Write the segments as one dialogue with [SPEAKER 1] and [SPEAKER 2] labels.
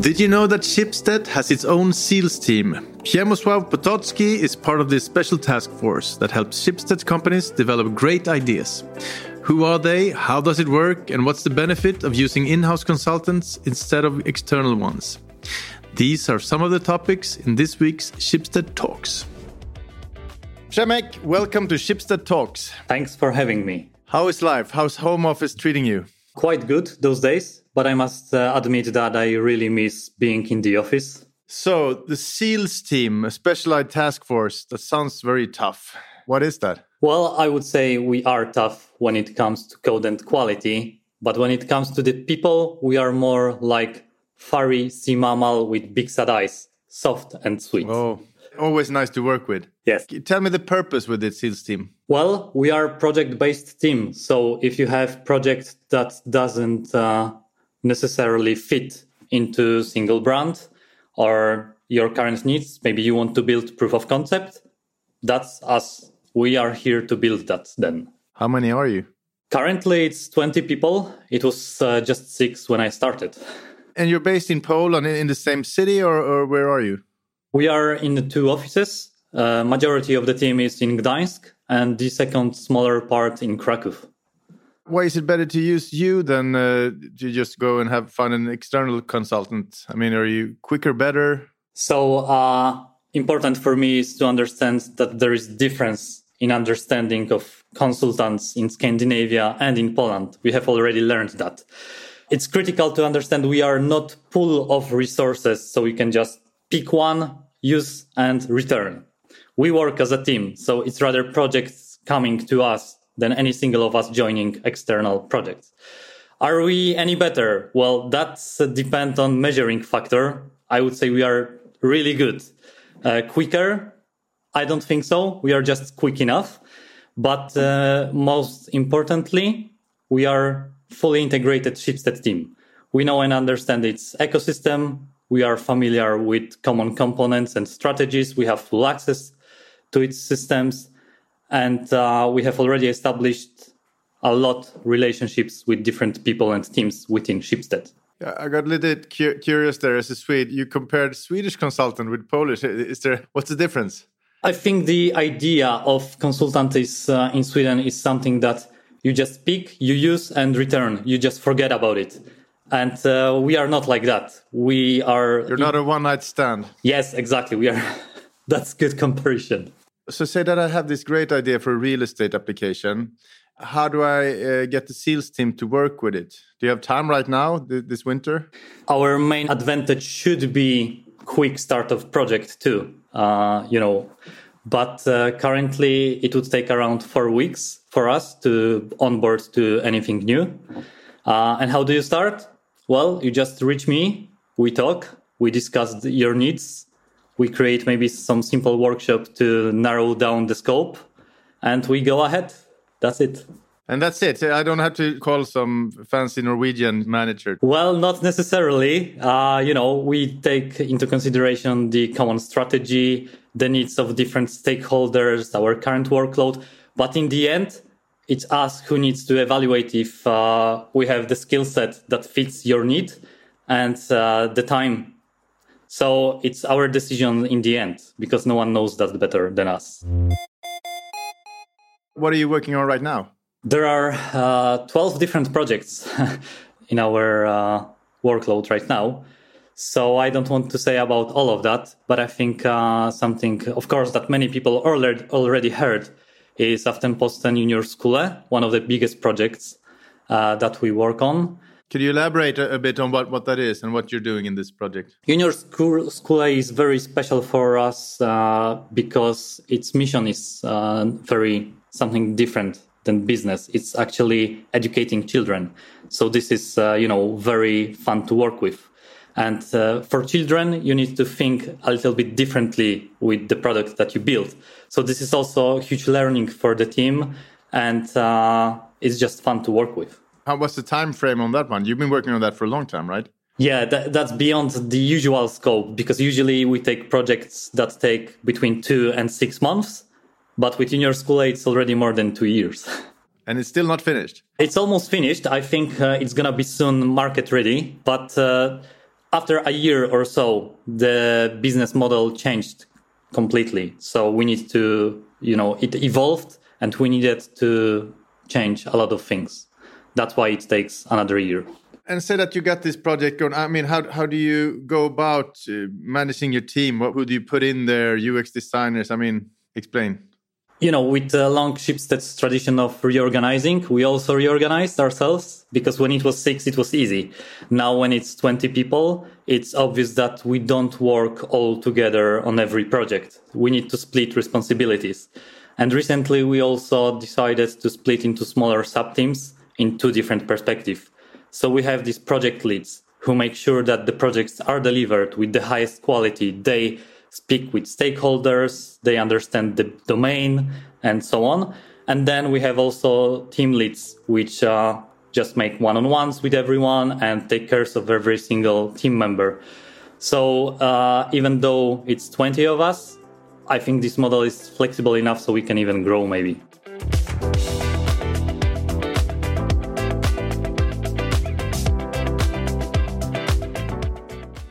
[SPEAKER 1] Did you know that Schibsted has its own SEALS team? Przemysław Potocki is part of this special task force that helps Schibsted companies develop great ideas. Who are they? How does it work? And what's the benefit of using in house consultants instead of external ones? These are some of the topics in this week's Schibsted Talks. Przemek, welcome to Schibsted Talks.
[SPEAKER 2] Thanks for having me.
[SPEAKER 1] How is life? How's home office treating you?
[SPEAKER 2] Quite good those days, but I must uh, admit that I really miss being in the office.
[SPEAKER 1] So, the SEALs team, a specialized task force, that sounds very tough. What is that?
[SPEAKER 2] Well, I would say we are tough when it comes to code and quality, but when it comes to the people, we are more like furry sea mammal with big sad eyes, soft and sweet.
[SPEAKER 1] Oh, always nice to work with.
[SPEAKER 2] Yes.
[SPEAKER 1] Tell me the purpose with the SEALs team.
[SPEAKER 2] Well, we are project-based team, so if you have project that doesn't uh, necessarily fit into single brand or your current needs, maybe you want to build proof of concept, that's us we are here to build that then.
[SPEAKER 1] How many are you?
[SPEAKER 2] Currently, it's 20 people. It was uh, just six when I started.
[SPEAKER 1] And you're based in Poland, in the same city, or, or where are you?
[SPEAKER 2] We are in the two offices. Uh, majority of the team is in Gdańsk, and the second smaller part in Krakow.
[SPEAKER 1] Why is it better to use you than uh, to just go and have find an external consultant? I mean, are you quicker, better?
[SPEAKER 2] So uh, important for me is to understand that there is difference in understanding of consultants in Scandinavia and in Poland. We have already learned that. It's critical to understand we are not full of resources, so we can just pick one, use and return. We work as a team, so it's rather projects coming to us than any single of us joining external projects. Are we any better? Well, that's a depend on measuring factor. I would say we are really good. Uh, quicker, I don't think so. We are just quick enough. But uh, most importantly, we are fully integrated Schibsted team. We know and understand its ecosystem. We are familiar with common components and strategies. We have full access to its systems. And uh, we have already established a lot relationships with different people and teams within Schibsted.
[SPEAKER 1] Yeah, I got a little bit cu curious there as a Swede. You compared Swedish consultant with Polish. Is there what's the difference?
[SPEAKER 2] I think the idea of consultant is uh, in Sweden is something that you just pick, you use and return. You just forget about it. And uh, we are not like that. We are.
[SPEAKER 1] You're not a one night stand.
[SPEAKER 2] Yes, exactly. We are. That's good comparison.
[SPEAKER 1] So say that I have this great idea for a real estate application. How do I uh, get the SEALs team to work with it? Do you have time right now, th this winter?
[SPEAKER 2] Our main advantage should be quick start of project too. Uh, you know, but uh, currently it would take around four weeks for us to onboard to anything new. Uh, and how do you start? Well, you just reach me, we talk, we discuss your needs, we create maybe some simple workshop to narrow down the scope, and we go ahead. That's it.
[SPEAKER 1] And that's it. I don't have to call some fancy Norwegian manager.
[SPEAKER 2] Well, not necessarily. Uh, you know, we take into consideration the common strategy, the needs of different stakeholders, our current workload. But in the end, it's us who needs to evaluate if uh, we have the skill set that fits your need and uh, the time. So it's our decision in the end because no one knows that better than us.
[SPEAKER 1] What are you working on right now?
[SPEAKER 2] There are uh, 12 different projects in our uh, workload right now. So I don't want to say about all of that, but I think uh, something, of course, that many people already heard is Aftenposten Juniorskole, one of the biggest projects uh, that we work on.
[SPEAKER 1] Could you elaborate a, bit on what, what that is and what you're doing in this project?
[SPEAKER 2] Junior School, School is very special for us uh, because its mission is uh, very something different than business. It's actually educating children. So this is, uh, you know, very fun to work with. And uh, for children, you need to think a little bit differently with the product that you build. So this is also huge learning for the team, and uh, it's just fun to work with.
[SPEAKER 1] How was the time frame on that one? You've been working on that for a long time, right?
[SPEAKER 2] Yeah, that, that's beyond the usual scope because usually we take projects that take between two and six months but with Junior School, it's already more than two years.
[SPEAKER 1] And it's still not finished.
[SPEAKER 2] It's almost finished. I think uh, it's gonna be soon market ready. But uh, after a year or so, the business model changed completely. So we need to, you know, it evolved and we needed to change a lot of things. That's why it takes another year.
[SPEAKER 1] And say that you got this project going. I mean, how how do you go about uh, managing your team? What would you put in there? UX designers. I mean, explain
[SPEAKER 2] you know, with the long Schibsted's tradition of reorganizing, we also reorganized ourselves because when it was six, it was easy. Now, when it's 20 people, it's obvious that we don't work all together on every project. We need to split responsibilities. And recently, we also decided to split into smaller sub teams in two different perspectives. So we have these project leads who make sure that the projects are delivered with the highest quality. They speak with stakeholders, they understand the domain, and so on. And then we have also team leads, which uh, just make one on ones with everyone and take care of every single team member. So uh, even though it's 20 of us, I think this model is flexible enough so we can even grow maybe.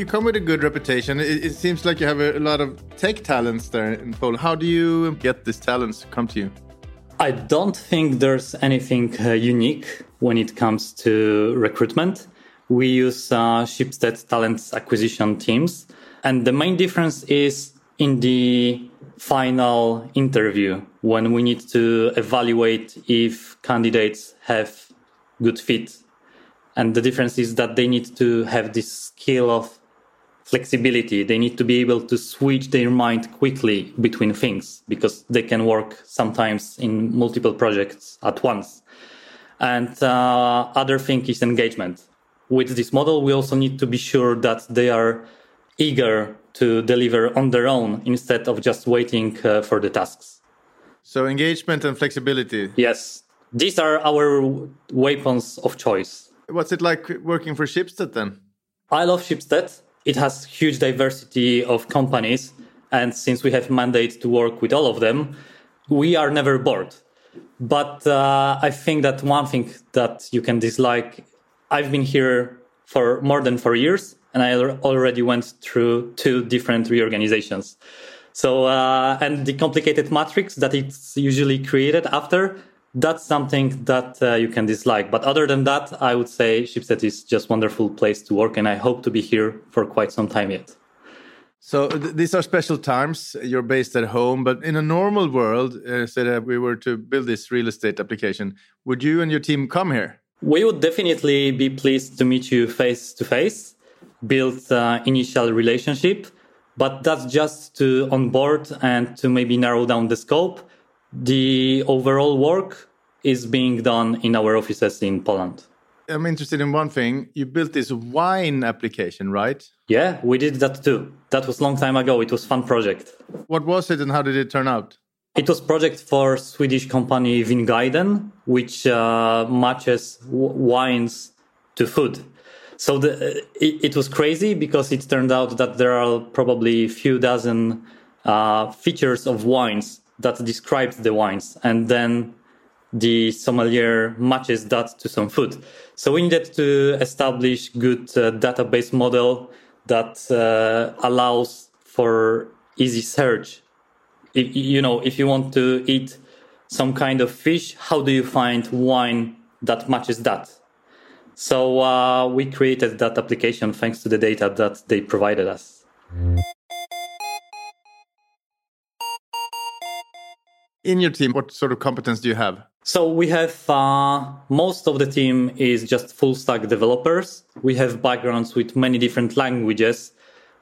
[SPEAKER 1] You come with a good reputation. It, it, seems like you have a, a lot of tech talents there in Poland. How do you get these talents to come to you?
[SPEAKER 2] I don't think there's anything uh, unique when it comes to recruitment. We use uh, Schibsted talent acquisition teams. And the main difference is in the final interview when we need to evaluate if candidates have good fit. And the difference is that they need to have this skill of flexibility. They need to be able to switch their mind quickly between things because they can work sometimes in multiple projects at once. And uh, other thing is engagement. With this model, we also need to be sure that they are eager to deliver on their own instead of just waiting uh, for the tasks.
[SPEAKER 1] So engagement and flexibility.
[SPEAKER 2] Yes, these are our weapons of choice.
[SPEAKER 1] What's it like working for Schibsted then?
[SPEAKER 2] I love Schibsted it has huge diversity of companies. And since we have mandate to work with all of them, we are never bored. But uh, I think that one thing that you can dislike, I've been here for more than four years, and I already went through two different reorganizations. So, uh, and the complicated matrix that it's usually created after that's something that uh, you can dislike. But other than that, I would say Schibsted is just wonderful place to work, and I hope to be here for quite some time yet.
[SPEAKER 1] So th these are special times. You're based at home, but in a normal world, uh, say that we were to build this real estate application, would you and your team come here?
[SPEAKER 2] We would definitely be pleased to meet you face to face, build uh, initial relationship, but that's just to onboard and to maybe narrow down the scope the overall work is being done in our offices in Poland.
[SPEAKER 1] I'm interested in one thing. You built this wine application, right?
[SPEAKER 2] Yeah, we did that too. That was a long time ago. It was fun project.
[SPEAKER 1] What was it and how did it turn out?
[SPEAKER 2] It was project for Swedish company Vinguiden, which uh, matches wines to food. So the, it, it, was crazy because it turned out that there are probably a few dozen uh, features of wines that describes the wines and then the sommelier matches that to some food. So we needed to establish good uh, database model that uh, allows for easy search. If, you know, if you want to eat some kind of fish, how do you find wine that matches that? So uh, we created that application thanks to the data that they provided us.
[SPEAKER 1] In your team, what sort of competence do you have?
[SPEAKER 2] So we have uh, most of the team is just full stack developers. We have backgrounds with many different languages,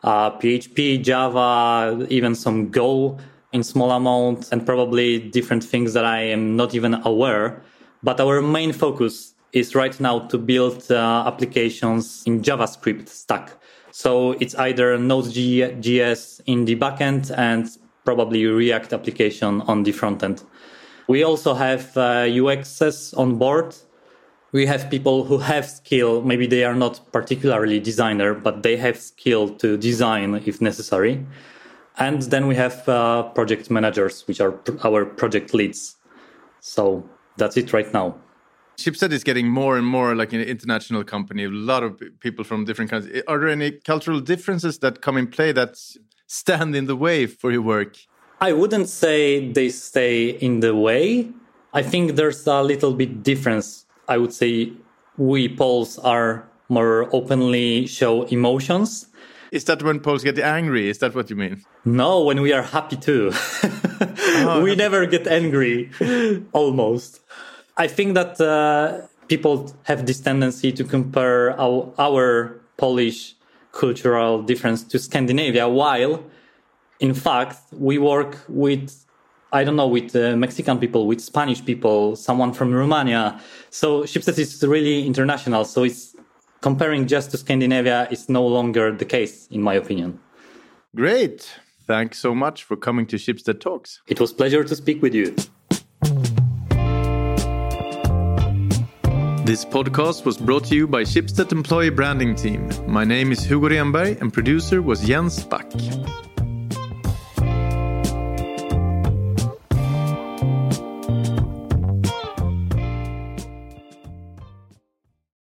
[SPEAKER 2] uh, PHP, Java, even some Go in small amounts, and probably different things that I am not even aware. But our main focus is right now to build uh, applications in JavaScript stack. So it's either Node.js in the backend and probably React application on the front end. We also have uh, UXs on board. We have people who have skill. Maybe they are not particularly designer, but they have skill to design if necessary. And then we have uh, project managers, which are pr- our project leads. So that's it right now.
[SPEAKER 1] Schibsted is getting more and more like an international company, a lot of people from different countries. Are there any cultural differences that come in play that stand in the way for your work?
[SPEAKER 2] I wouldn't say they stay in the way. I think there's a little bit difference. I would say we Poles are more openly show emotions.
[SPEAKER 1] Is that when Poles get angry? Is that what you mean?
[SPEAKER 2] No, when we are happy too. oh, we never get angry, almost. I think that uh, people have this tendency to compare our, our Polish cultural difference to Scandinavia, while in fact we work with I don't know, with uh, Mexican people, with Spanish people, someone from Romania. So Schibsted is really international. So it's comparing just to Scandinavia is no longer the case, in my opinion.
[SPEAKER 1] Great. Thanks so much for coming to Schibsted Talks.
[SPEAKER 2] It was pleasure to speak with you.
[SPEAKER 1] This podcast was brought to you by Schibsted Employee Branding Team. My name is Hugo Renberg and producer was Jens Back.